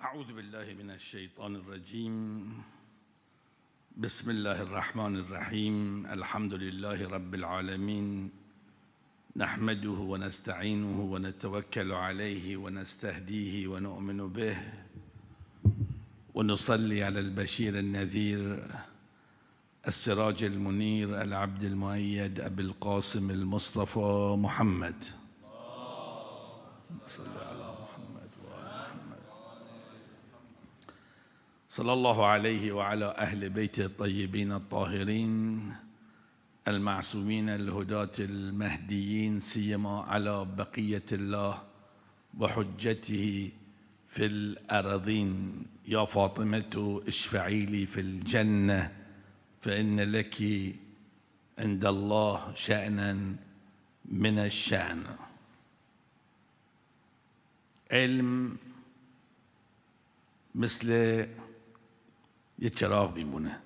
أعوذ بالله من الشيطان الرجيم. بسم الله الرحمن الرحيم. الحمد لله رب العالمين. نحمده ونستعينه ونتوكل عليه ونستهديه ونؤمن به. ونصلي على البشير النذير السراج المنير العبد المؤيد أبي القاسم المصطفى محمد. صل على محمد وآل محمد صلى الله عليه وعلى أهل بيته الطيبين الطاهرين المعصومين الهداة المهديين سيما على بقية الله وحجته في الأرضين يا فاطمة اشفعي لي في الجنة فإن لك عند الله شأنا من الشأن. علم مثل یه چراغ میمونه.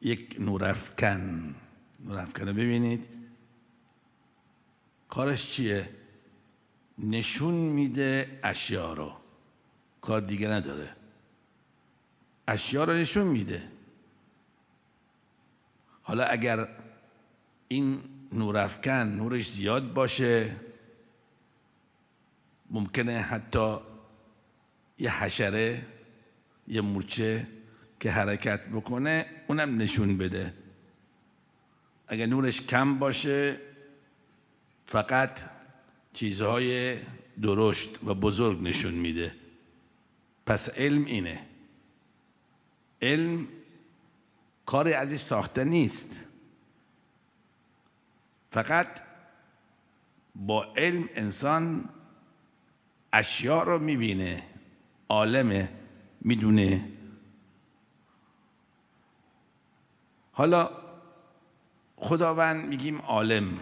یک نورافکن نورافکن رو ببینید. کارش چیه؟ نشون میده اشیا رو. کار دیگه نداره. اشیا رو نشون میده. حالا اگر این نورافکن نورش زیاد باشه ممکنه حتی یه حشره یه مورچه که حرکت بکنه اونم نشون بده. اگر نورش کم باشه فقط چیزهای درشت و بزرگ نشون میده. پس علم اینه. علم کاری ازش ساخته نیست. فقط با علم انسان اشیاء رو می‌بینه عالمه. می‌دونه. حالا خداوند میگیم عالم.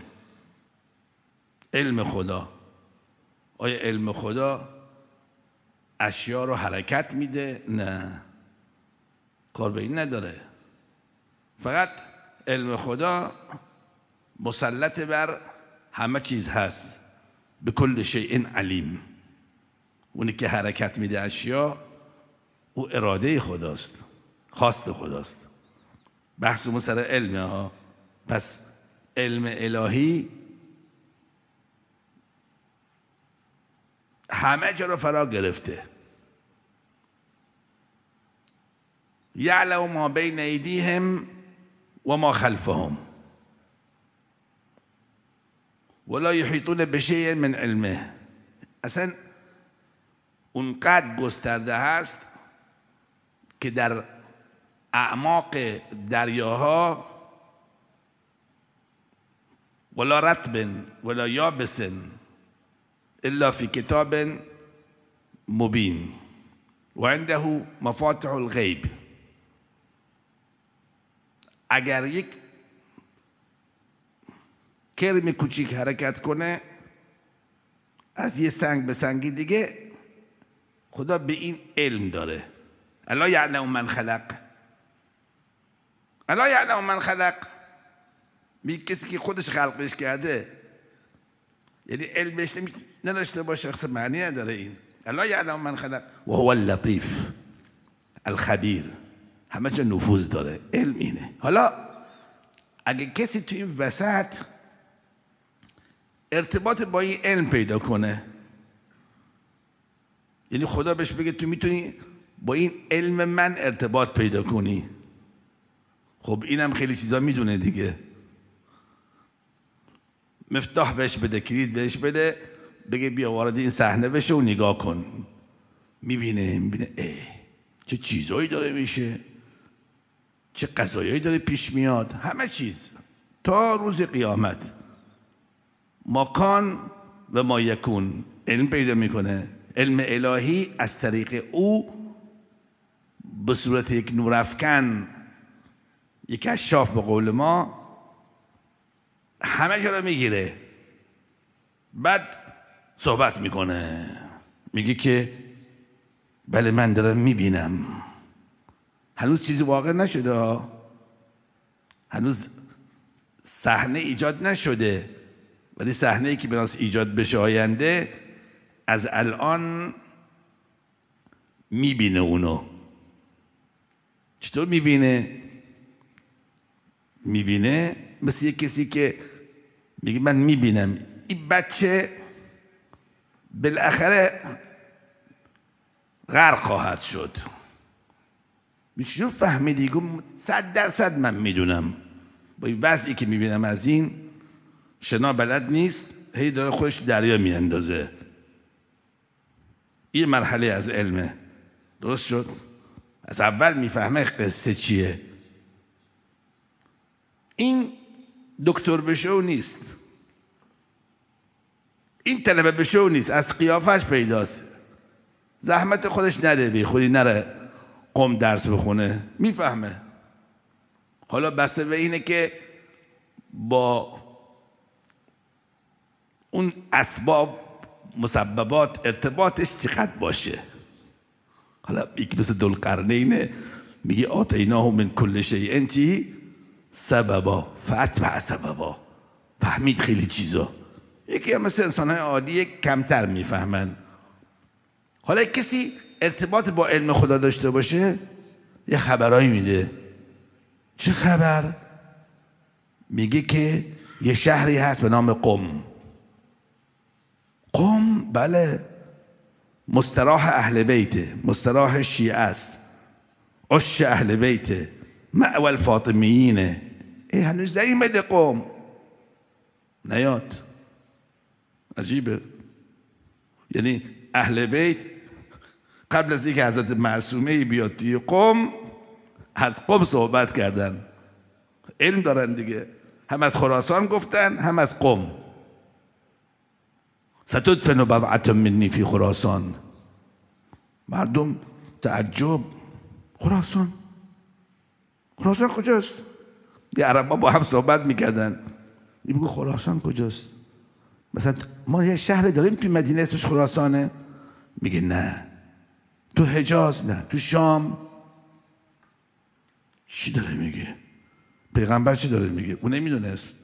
علم خدا. آیا علم خدا اشیا رو حرکت میده؟ نه. کار به این نداره. فقط علم خدا مسلط بر همه چیز هست. به کل شیء علیم. اونی که حرکت میده اشیا او اراده خداست خواست خداست. بحث اون سر علمه ها. پس علم الهی همه جا رو فرا گرفته. یعلم ما بین ایدیهم و ما خلفهم. ولا یحیطون بشیء من علمه. اصلا اونقدر گسترده هست که در اعماق دریاها ولا رطب ولا یابس الا فی کتاب مبین. و عنده مفاتح الغیب. اگر یک کرم کوچیک حرکت کنه از یه سنگ به سنگی دیگه خدا به این علم داره. الا یعلم من خلق؟ الا یعلم من خلق؟ می کسی که خودش خلقش کرده. یعنی علمش نداشته باشه شخص معنی نداره این. الا یعلم من خلق؟ و هو اللطیف الخبیر. همه جا نفوذ داره علم اینه. حالا اگه کسی تو این وسط ارتباط با این علم پیدا کنه یعنی خدا بهش بگه تو می‌تونی با این علم من ارتباط پیدا کنی. خب اینم خیلی چیزا می‌دونه دیگه. مفتاح بهش بده کلید بهش بده بگه بیا وارد این صحنه بشه و نگاه کن. می‌بینه می‌بینه ای چه چیزایی داره میشه؟ چه قضایایی داره پیش میاد؟ همه چیز. تا روز قیامت. ماکان و ما یکون علم پیدا می‌کنه. علم الهی از طریق او به صورت یک نورافکن یک کشاف به قول ما همه که رو می‌گیره. بعد صحبت می‌کنه. میگه که بله من دارم می‌بینم. هنوز چیزی واقع نشده هنوز صحنه ایجاد نشده. ولی صحنه ای که به ایجاد بشه آینده از الان می‌بینه اونو. چطور می‌بینه؟ می‌بینه؟ مثل یک کسی که میگه من می‌بینم. این بچه بالاخره غرق خواهد شد. چجور فهمیدی؟ گفت صد درصد من می‌دونم. با این وضعی که می‌بینم از این شنا بلد نیست هی داره خودش دریا میاندازه. این مرحله از علمه. درست شد؟ از اول می‌فهمه قصه چیه. این دکتر بشو نیست. این طلبه بشو نیست. از قیافش پیداست. زحمت خودش نده بی خودی نره قم درس بخونه. می‌فهمه. حالا بسته به اینه که با اون اسباب مسببات ارتباطش چقدر باشه؟ حالا یک مثل دل میگه آتیناه من کل شیء چی؟ سببا. فتبع سببا. فهمید خیلی چیزا. یکی هم مثل انسان های عادی کمتر می‌فهمن. حالا کسی ارتباط با علم خدا داشته باشه یه خبرایی میده. چه خبر؟ میگه که یه شهری هست به نام قم. قم؟ بله. مستراح اهل بیته مستراح شیعه است. عش اهل بیته معول فاطمیینه ای هنوز نیمده قوم. نیاد. عجیبه. یعنی اهل بیت قبل از اینکه حضرت معصومه بیاد توی قوم از قوم صحبت کردن. علم دارن دیگه. هم از خراسان گفتن هم از قوم. ستدفن بضعت منی فی خراسان. مردم تعجب. خراسان؟ خراسان کجاست؟ یه عربا با هم صحبت می‌کردن. این خراسان کجاست؟ مثلا ما یه شهر داریم توی مدینه اسمش خراسانه. میگه نه. تو حجاز؟ نه. تو شام؟ چی داره میگه؟ پیغمبر چی داره میگه؟ اون نمی‌دونست.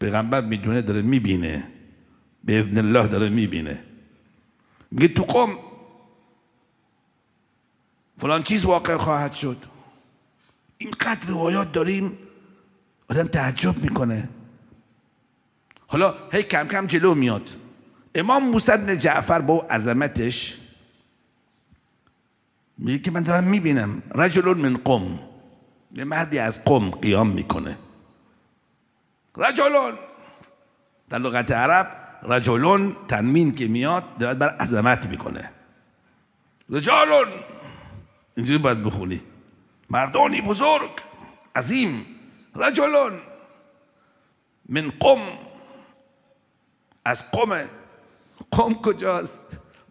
پیغمبر می‌دونه داره می‌بینه. به اذن الله داره می‌بینه. میگه تو قم فلان چیز واقع خواهد شد. اینقدر روایات داریم آدم تعجب می‌کنه. حالا هی کم کم جلو میاد. امام موسی بن جعفر با عظمتش میگه که من دارم می‌بینم. رجل من قم یه مردی از قم قیام می‌کنه. رجلون در لغت عرب رجلون تنمین که میاد دارد بر عظمت می‌کنه. رجالون اینجوری باید بخونی. مردانی بزرگ عظیم رجلون من قم. از قم قم کجاست؟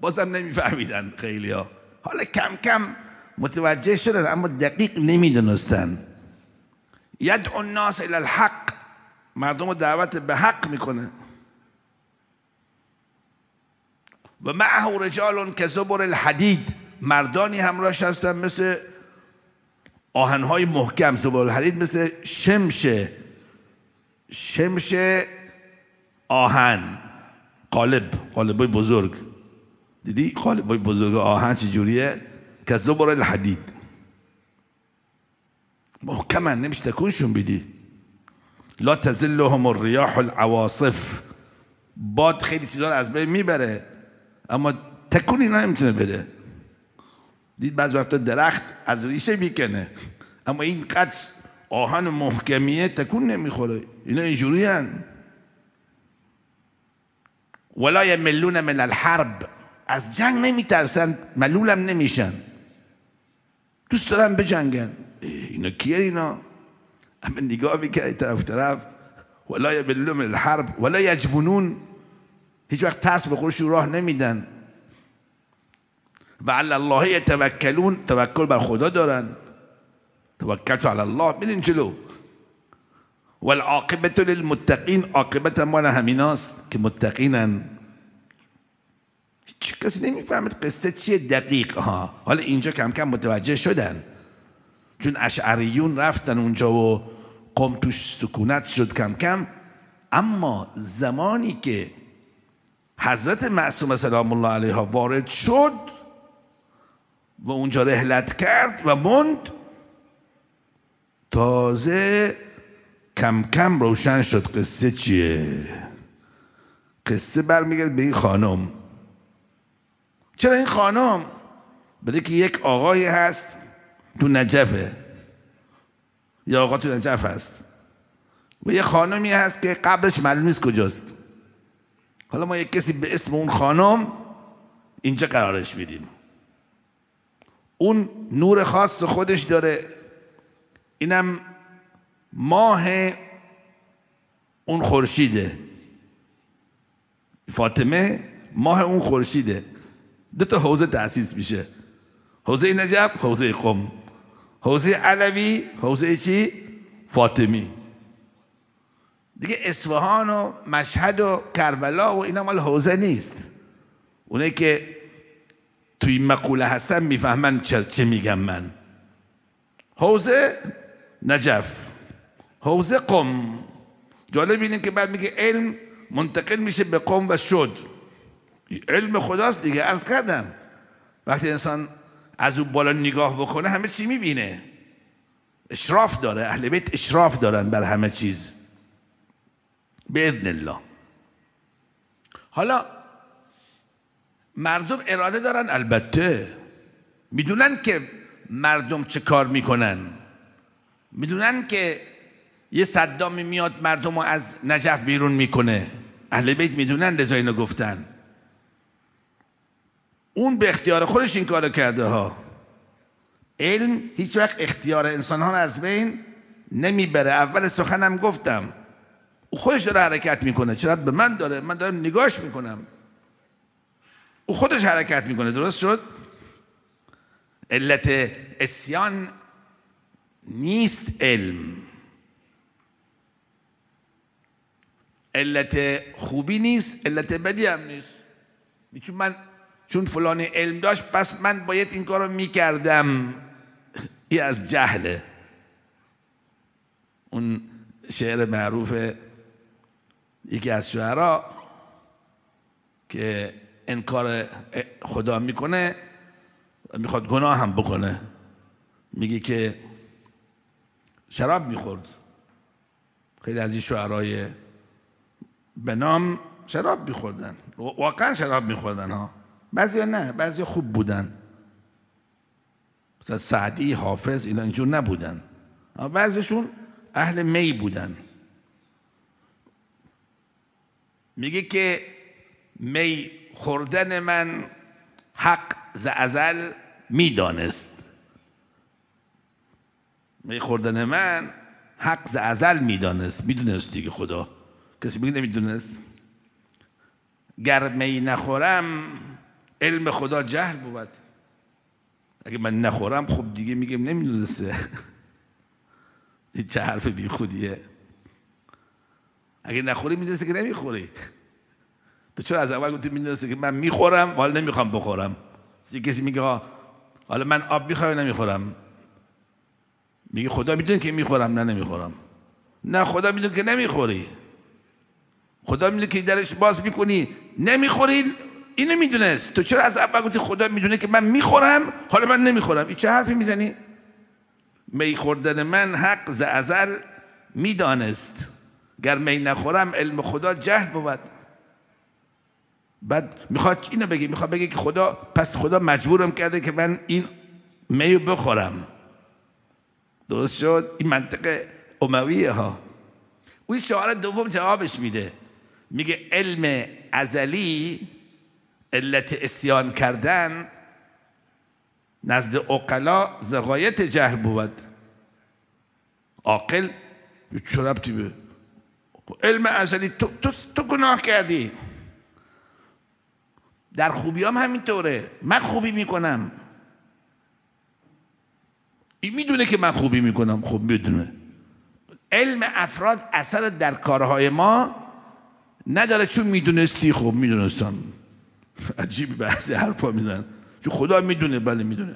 بازم نمیفهمیدن خیلی ها حالا کم کم متوجه شدن اما دقیق نمی‌دونستن. یدعو الناس الى الحق. مردم دعوت به حق می‌کنه. و معه رجال که زبر الحدید مردانی همراهش هستن مثل آهنهای محکم زبر الحدید مثل شمش شمش آهن قالب قالب بزرگ. دیدی؟ قالب بزرگ آهن چجوریه که زبر الحدید. محکمن نمیشه تکونشون بیدی. لا تزلهم الریاح العواصف. باد خیلی چیزا از بین می‌بره. اما تکون اینا نمی‌تونه بده. دید بعض وقتا درخت از ریشه می‌کنه. اما این قد آهن محکمیه تکون نمی‌خوره. اینا اینجوری هن. ولا یملون من الحرب. از جنگ نمیترسن ملولم نمیشن. دوست دارن بجنگن. اینا کیه اینا؟ اما نگاه می‌کرد طرف طرف. ولا یملون من الحرب. ولا یجبنون. هیچ وقت ترس به خودشون راه نمیدن. و علی الله یتوکلون توکل بر خدا دارن. توکلت علی الله میدین جلو والعاقبت للمتقین عاقبت مال همیناست که متقینن. هیچ کسی نمی‌فهمد قصه چیه دقیق. ها حالا اینجا کم کم متوجه شدن. چون اشعریون رفتن اونجا و قوم توش سکونت شد کم کم. اما زمانی که حضرت معصوم سلام الله علیها وارد شد و اونجا رهلت کرد و موند. تازه کم کم روشن شد. قصه چیه؟ قصه برمیگرد به این خانم. چرا این خانم؟ بده که یک آقایی هست تو نجفه. یا آقا تو نجف هست. و یه خانمی هست که قبلش معلوم نیست کجاست. حالا ما یک کسی به اسم اون خانم اینجا قرارش میدیم. اون نور خاص خودش داره. اینم ماه اون خورشیده. فاطمه ماه اون خورشیده. دو تا حوزه تأسیس میشه. حوزه نجف حوزه قم. حوزه علوی حوزه چی؟ فاطمی. دیگه اصفهان و مشهد و کربلا و اینا مال حوزه نیست. اونه که توی مقوله هستن می‌فهمن چه میگم من. حوزه نجف حوزه قم. جالب اینه که بعد میگه علم منتقل میشه به قم و شد. علم خداست دیگه عرض کردم. وقتی انسان از اون بالا نگاه بکنه همه چی می‌بینه. اشراف داره اهل بیت اشراف دارن بر همه چیز. به اذن الله. حالا مردم اراده دارن البته می‌دونن که مردم چه کار می‌کنن. می‌دونن که یه صدامی میاد مردم رو از نجف بیرون می‌کنه. اهل بیت می‌دونن لذا اینو گفتن. اون به اختیار خودش این کارو کرده ها. علم هیچ وقت اختیار انسان ها از بین نمی‌بره. اول سخنم گفتم. او خودش داره حرکت می‌کنه. چرا؟ به من داره. من دارم نگاش می‌کنم. او خودش حرکت می‌کنه. درست شد؟ علت اسیان نیست علم. علت خوبی نیست علت بدی هم نیست. چون من چون فلان علم داشت پس من باید این کار رو می‌کردم. ای از جهله. اون شعر معروف یکی از شعرها که انکار خدا می‌کنه می‌خواد گناه هم بکنه. میگه که شراب می‌خورد. خیلی از این شعرهای به نام شراب میخوردن. واقعا شراب میخوردن ها. بعضی نه بعضی خوب بودن. مثلا سعدی حافظ اینا اینجور نبودن. بعضیشون اهل می بودن. میگه که می خوردن من حق ز ازل می‌دانست. می خوردن من حق ز ازل می‌دانست. می‌دونست دیگه خدا. کسی میگه نمی‌دونست؟ گر می نخورم علم خدا جهل بود. اگه من نخورم خب دیگه میگم نمی‌دونسته. این چه حرف بی خودیه اگه نخوری می‌دونسته که نمی‌خوری. تو چرا از اول گفتی می‌دونسته که من می‌خورم؟ و حالا نمی‌خوام بخورم. کسی میگه حالا من آب می‌خوام نمی‌خورم؟ میگه خدا می‌دونه که می‌خورم نه نمی‌خورم. نه خدا می‌دونه که نمی‌خوری. خدا می‌دونه که درش باز می‌کنی. نمی‌خوری؟ اینو می‌دونست. تو چرا از اول گفتی خدا می‌دونه که من می‌خورم؟ حالا من نمی‌خورم. این چه حرفی می‌زنی؟ می خوردن من حق ز ازل می‌دانست. گر می نخورم علم خدا جهل بود. بعد می‌خواد اینو بگی می‌خواد بگه که خدا پس خدا مجبورم کرده که من این میو بخورم. درست شد؟ این منطق امویه ها. اون شعار دوم جوابش میده. میگه علم ازلی علت اسیان کردن نزد اقلا زغایت جهل بود. عاقل چه ربطی به علم ازلی. تو, تو, تو گناه کردی. در خوبی هم همینطوره. من خوبی می‌کنم. این می‌دونه که من خوبی می‌کنم. خوب می‌دونه. علم افراد اثر در کارهای ما نداره. چون می‌دونستی خب می‌دونستم. عجیب بعضی حرفا می‌زنن. چون خدا می‌دونه. بله می‌دونه.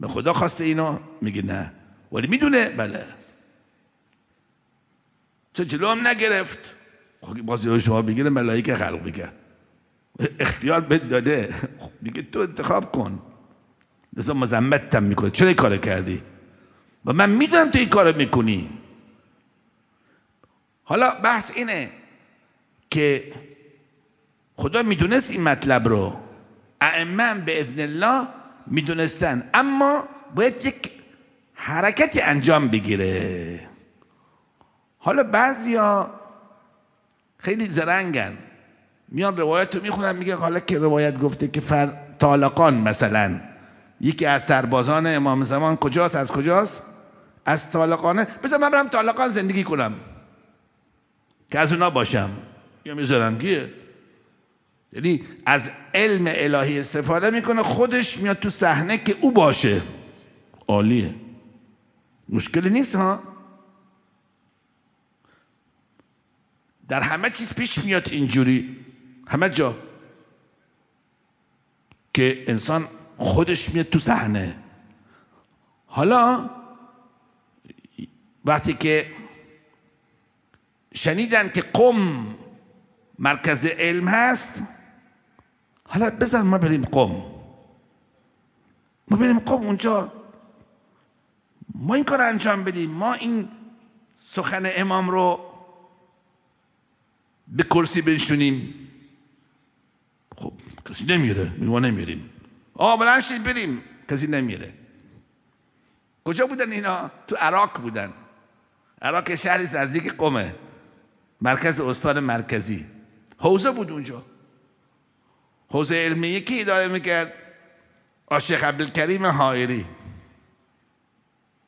به خدا خواسته اینو؟ میگه نه. ولی می‌دونه؟ بله. چون جلو هم نگرفت؟ خب باز جلو شما بگیره ملائکه خلق می‌کرد. اختیار بهت داده. میگه تو انتخاب کن. دستا مزمتم می‌کنه چرا کار کردی؟ و من می‌دونم تو این کار می‌کنی. حالا بحث اینه که خدا می‌دونست این مطلب رو. ائمه به اذن الله می‌دونستن. اما باید یک حرکتی انجام بگیره. حالا بعضیا خیلی زرنگن. میان روایت رو می‌خونن میگه حالا که روایت گفته که فر طالقان مثلا یکی از سربازان امام زمان کجاست؟ از کجاست؟ از طالقانه؟ بذار من برم طالقان زندگی کنم. که از اونا باشم. یا می‌ذارم گیه یعنی از علم الهی استفاده می‌کنه خودش میاد تو صحنه که او باشه. عالیه. مشکلی نیست ها؟ در همه چیز پیش میاد اینجوری. همه جا. که انسان خودش میاد تو صحنه. حالا وقتی که شنیدن که قم مرکز علم هست حالا بزن ما بریم قم. ما بریم قم اونجا. ما این کار انجام بدیم. ما این سخن امام رو به کرسی بنشونیم. خب کسی نمیره ما نمیریم. آه بلند شید بریم. کسی نمیره. کجا بودن اینا؟ تو عراق بودن. عراق شهری نزدیک قمه مرکز استان مرکزی. حوزه بود اونجا. حوزه علمیه کی اداره می‌کرد. آشیخ عبدالکریم حائری.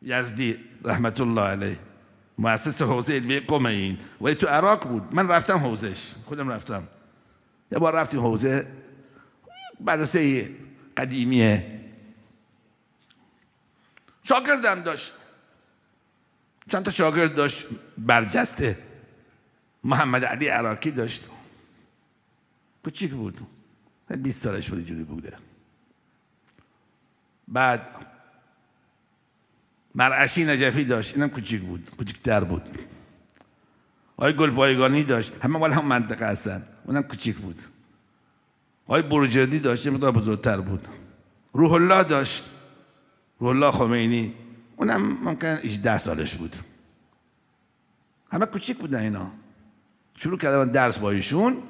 یزدی رحمت الله علیه. مؤسس حوزه علمیه قم این. ولی تو عراق بود. من رفتم حوزش خودم رفتم. یه بار رفتیم حوزه برسه قدیمیه شاگردم داشت. چند تا شاگرد داشت. برجسته. محمد علی عراقی داشت. کوچیک بود. 20 سالش بود اینجوری بوده. بعد مرعشی نجفی داشت. اینم کوچیک بود کوچیکتر بود. آقای گلپایگانی داشت. همه مال هم منطقه هستن. اونم کوچیک بود. آقای برجردی داشت یه بزرگتر بود. روح الله داشت. روح الله خمینی. اونم ممکن 18 سالش بود. همه کوچیک بودن اینا. شروع کردن درس با ایشون.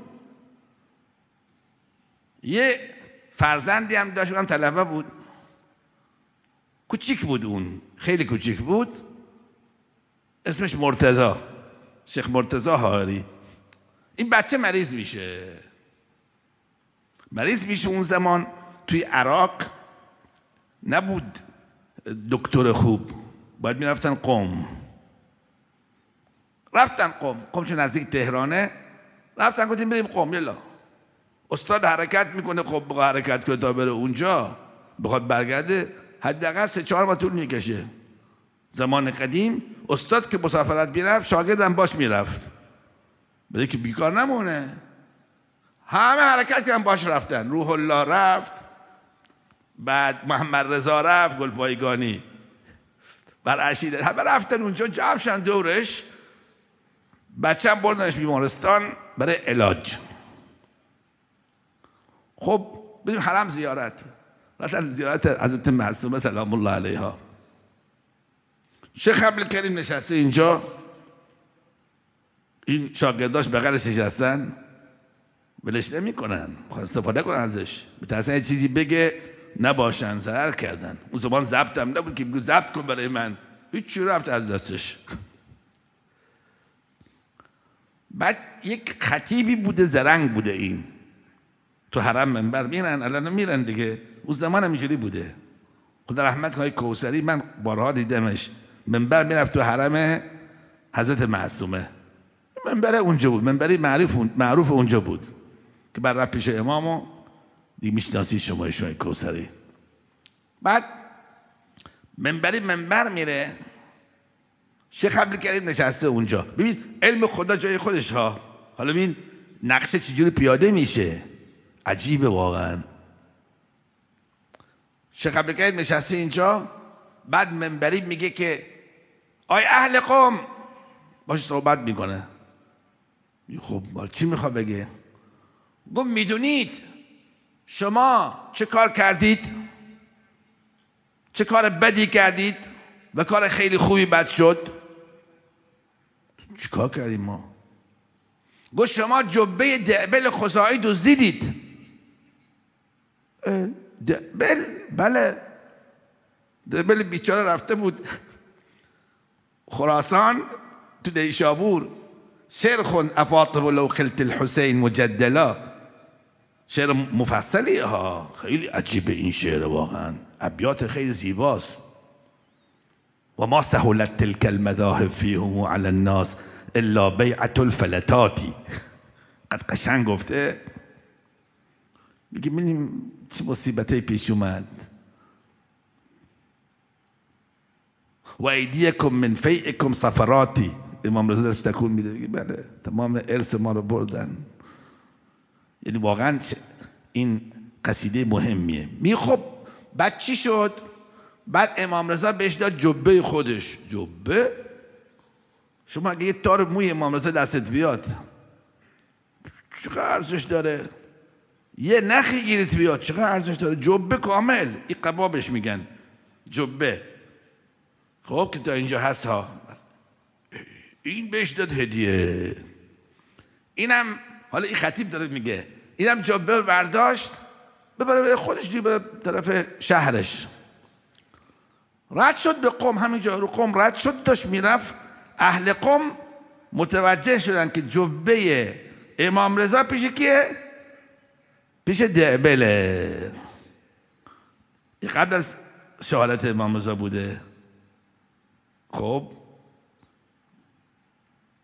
یه فرزندی هم داشت اونم طلبه بود. کوچیک بود اون. خیلی کوچیک بود. اسمش مرتزا شیخ مرتزا هاری. این بچه مریض میشه. مریض میشه اون زمان توی عراق نبود دکتر خوب. باید می‌رفتن قوم رفتن قوم قوم چون نزدیک تهرانه. رفتن گفتیم بریم قوم یلا. استاد حرکت می‌کنه خب بقا حرکت کنه تا بره اونجا. بخواد برگرده. حداقل سه چهار ماه طول می‌کشه. زمان قدیم استاد که مسافرت می‌رفت شاگردم باش می‌رفت. بده که بیکار نمونه. همه حرکت هم باش رفتن. روح الله رفت بعد محمد رضا رفت گلپایگانی بر عشیده همه رفتن اونجا جمع دورش. بچه هم بردنش بیمارستان برای علاج. خب بریم حرم زیارت. رفتن زیارت حضرت معصومه سلام الله علیها. شیخ کریم نشسته اینجا. این شاگرداش بغلش نشستن. ولش نمی‌کنن. استفاده کنن ازش. یه چیزی بگه نباشن ضرر کردن. اون زمان ضبطم نبود که بگو ضبط کن برای من. هیچ رفت از دستش. بعد یک خطیبی بوده زرنگ بوده این. تو حرم منبر میرن الان میرن دیگه. اون زمان هم اینجوری بوده. خدا رحمت کنه کوسری من بارها دیدمش. منبر می‌رفت تو حرم حضرت معصومه. منبر اونجا بود منبری معروف, معروف اونجا بود. که بر پیش امامو دی می‌شناسی شما ایشون کوسری بعد منبری منبر میره. شیخ عبدالکریم نشسته اونجا. ببین علم خدا جای خودش ها. حالا ببین نقشه چجوری پیاده میشه؟ عجیبه واقعا. شیخ عبدالکریم نشسته اینجا بعد منبری میگه که آی اهل قوم باش صحبت می‌کنه. خب چی می‌خواد بگه؟ گفت می‌دونید شما چه کار کردید؟ چه کار بدی کردید؟ و کار خیلی خوبی بد شد. چیکار کردیم ما؟ گفت شما جبه دعبل خزاعی دزدیدید دعبل بله. دعبل بیچاره رفته بود. خراسان تو دیشابور. شعر خون افاطب لو خلت الحسین مجدلا. شعر مفصلی ها. خیلی عجیبه این شعر واقعا. ابیات خیلی زیباست. و ما سهولت تلك المذاهب فيهم على الناس الا بیعت الفلتاتی. قد قشنگ گفته. میگه ببینیم چه مصیبتی پیش اومد. و ایدیکم من فیعکم سفراتی. امام رضا دست تکون میده میگه بله تمام ارث ما رو بردن. یعنی واقعا این قصیده مهمیه. می خب بعد چی شد؟ بعد امام رضا بهش داد جبه خودش. جبه؟ شما اگه یه تار موی امام رضا دستت بیاد چقدر ارزش داره؟ یه نخی گیرت بیاد. چقدر ارزش داره؟ جبه کامل. این قبابش میگن. جبه. خب که تا اینجا هست ها. این بهش داد هدیه. اینم حالا این خطیب داره میگه. اینم جبه برداشت. ببره به خودش دیگه بره طرف شهرش. رد شد به قوم. همینجا رو قوم رد شد داشت می‌رفت. اهل قوم متوجه شدن که جبه امام رضا پیش کیه؟ پیش دعبله قبل از شهادت امام رضا بوده. خب.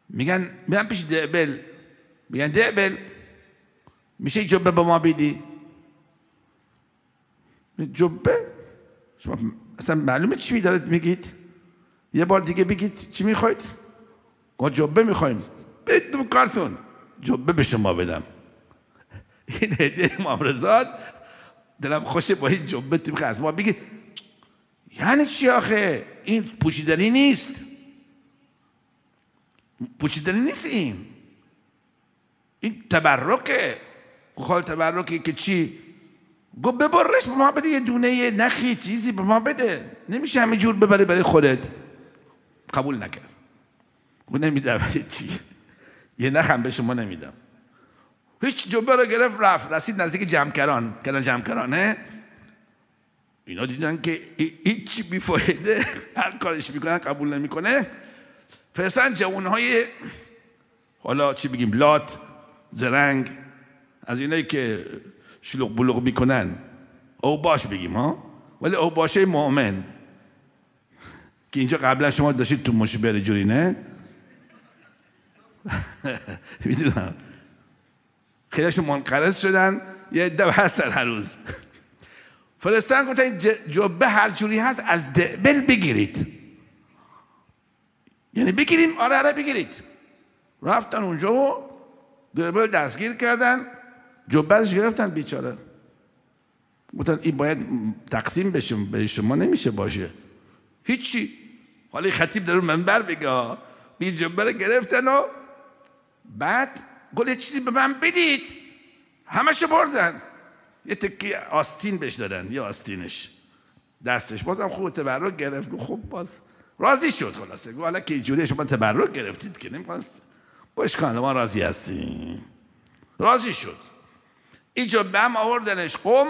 میگن میگن پیش دعبل میگن دعبل میشه جبه به ما بیدی؟ جبه؟ شما اصلا معلومه چی دارید میگید؟ یه بار دیگه بگید چی می‌خواید؟ ما جبه می‌خوایم. بدون کارتون. جبه به شما بدم. این هدیه امام رضا دلم خوشه با این جبه تو از ما بگید یعنی چی آخه؟ این پوشیدنی نیست. پوشیدنی نیست این. این تبرکه. خال تبرکی که چی؟ گفت ببرش به ما بده یه دونه نخی چیزی به ما بده. نمیشه همه جور ببره برای خودت. قبول نکرد. گفت نمیدم. چی؟ یه نخم به شما نمیدم. هیچ جبه رو گرفت رفت. رسید نزدیک جمکران کلان جمکرانه اینا دیدن که هیچ بیفایده هر کارش می‌کنن قبول نمی‌کنه. فرستن جوانهای حالا چی بگیم؟ لات زرنگ از اینایی که شلوغ بلوغ می‌کنن. او باش بگیم ها؟ ولی او باشه مؤمن. که اینجا قبلا شما داشتید تو مشبر جوری نه؟ می‌دونم. خیلیشون منقرض شدن. یه عده هستن هر روز. فرستان گفتن جبه هر جوری هست از دبل بگیرید. یعنی بگیریم آره آره بگیرید. رفتن اونجا و دبل دستگیر کردن. جبهش گرفتن بیچاره. گفتن این باید تقسیم بشه به شما نمیشه باشه. هیچی. حالا خطیب در منبر بگه بی جبه رو گرفتن و بعد گل چیزی به من بدید. همشو بردن. یه تکی آستین بهش دادن یه آستینش. دستش بازم خوب تبرک گرفت. خوب باز راضی شد خلاصه. گفت حالا که جوری شما تبرک گرفتید که نمی‌خواست. باش کن ما راضی هستیم. راضی شد. اینجا به هم آوردنش قم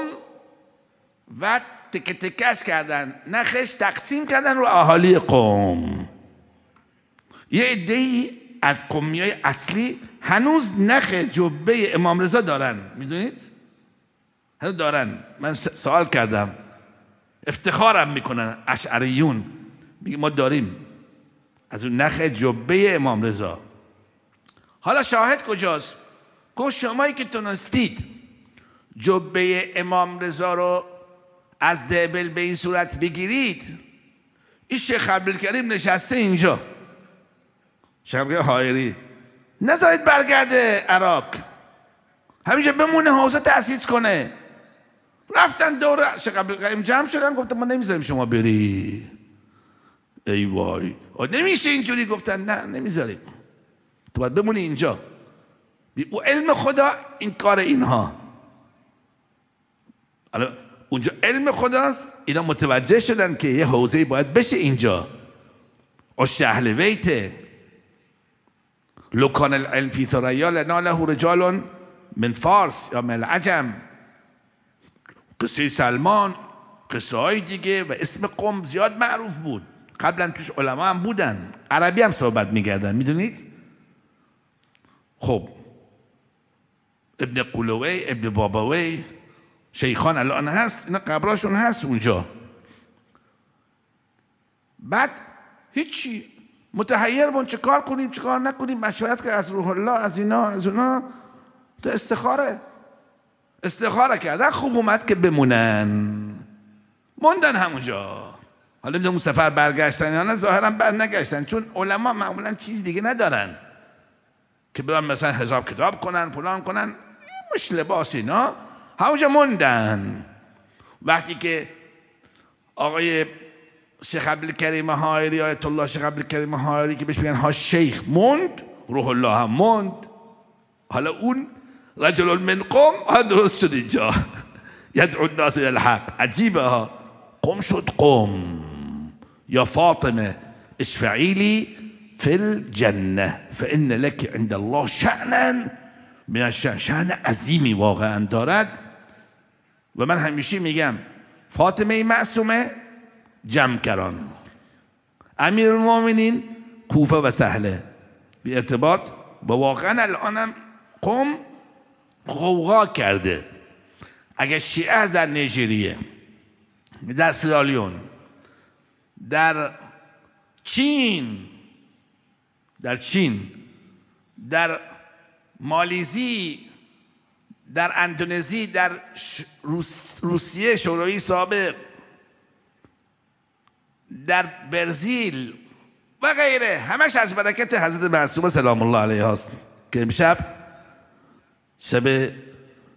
و تکه تکش کردن. نخش تقسیم کردن رو اهالی قوم یه عده از قومی های اصلی هنوز نخ جبه امام رضا دارن. می‌دونید؟ هنوز دارن. من سوال کردم. افتخارم می‌کنن اشعریون. میگه ما داریم. از اون نخ جبه امام رضا. حالا شاهد کجاست؟ گفت شمایی که تونستید جبه امام رضا رو از دبل به این صورت بگیرید. این شیخ عبدالکریم نشسته اینجا. شیخ حایری نذارید برگرده عراق. همینجا بمونه حوزه تأسیس کنه. رفتن دور عبدالکریم جمع شدن گفتن ما نمی‌ذاریم شما بری. ای وای. نمیشه اینجوری گفتن. نه نمی‌ذاریم. تو باید بمونی اینجا. او علم خدا این کار اینها. اونجا علم خداست. اینا متوجه شدن که یه حوزه باید بشه اینجا. اش اهل بیته. لو کان العلم فی ثریا لناله رجال من فارس یا من العجم. قصه سلمان قصه های دیگه و اسم قوم زیاد معروف بود. قبلا توش علما هم بودن. عربی هم صحبت میگردن می‌دونید؟ خب. ابن قلوی ابن بابوی شیخان الان هست اینا قبراشون هست اونجا. بعد هیچی. متحیر بون چه کار کنیم چه کار نکنیم؟ مشورت که از روح الله از اینا از اونا. تو استخاره. استخاره کردن خوب اومد که بمونن. موندن همونجا. حالا می‌دونم اون سفر برگشتن یا نه ظاهرا بر نگشتن. چون علما معمولا چیز دیگه ندارن. که برن مثلا حساب کتاب کنن فلان کنن. مش لباس اینا. همونجا موندن. وقتی که آقای شیخ عبدالکریم هایری آیت الله شیخ عبدالکریم هایری که بهش میگن ها شیخ موند روح الله هم موند. حالا اون رجل من قوم ها درست شد اینجا. یدعو الناس إلى الحق. عجیبه ها. قم شد قم. یا فاطمه اشفعیلی فی الجنة فإن لك عند الله شأنا. من الشأن شأن عظیمی واقعا دارد. و من همیشه میگم فاطمه معصومه جمکران. امیر المؤمنین کوفه و سهله. به ارتباط و واقعا الانم قوم غوغا کرده. اگر شیعه در نیجریه در سرالیون در چین در چین در مالیزی در اندونزی در روسیه شوروی سابق در برزیل و غیره. همش از برکت حضرت معصومه سلام الله علیه هست که امشب شب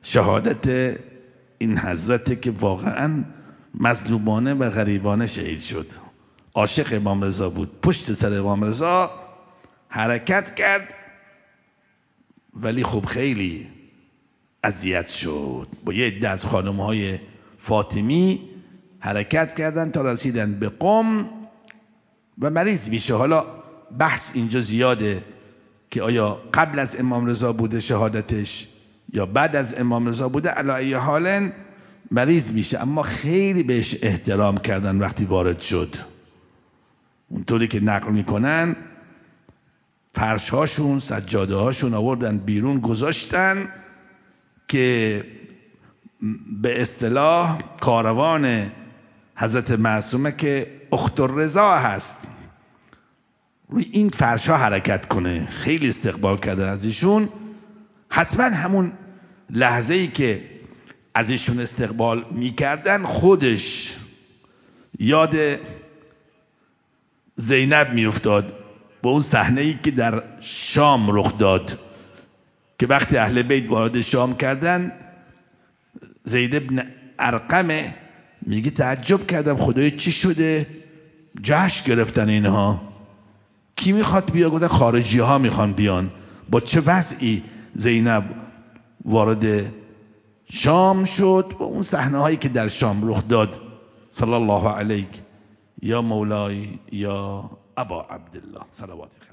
شهادت این حضرت که واقعا مظلومانه و غریبانه شهید شد. عاشق امام رضا بود. پشت سر امام رضا حرکت کرد ولی خب خیلی اذیت شد. با یه عده از خانم های فاطمی حرکت کردن تا رسیدن به قم و مریض میشه. حالا بحث اینجا زیاده که آیا قبل از امام رضا بوده شهادتش یا بعد از امام رضا بوده؟ علی حال مریض میشه. اما خیلی بهش احترام کردن وقتی وارد شد. اونطوری که نقل می‌کنن فرش هاشون سجاده هاشون آوردن بیرون گذاشتن که به اصطلاح کاروان حضرت معصومه که اخت رضا هست. روی این فرش ها حرکت کنه. خیلی استقبال کردن از ایشون. حتما همون لحظه ای که از ایشون استقبال می‌کردن خودش. یاد زینب میافتاد با اون صحنه ای که در شام رخ داد که وقتی اهل بیت وارد شام کردن زید ابن ارقمه میگه تعجب کردم خدای چی شده؟ جشن گرفتن اینها. کی می‌خواد بیا گفتن خارجی ها می‌خوان بیان. با چه وضعی؟ زینب وارد شام شد. و اون صحنه هایی که در شام رخ داد. صلی الله علیک. یا مولای یا ابا عبدالله. صلوات خدا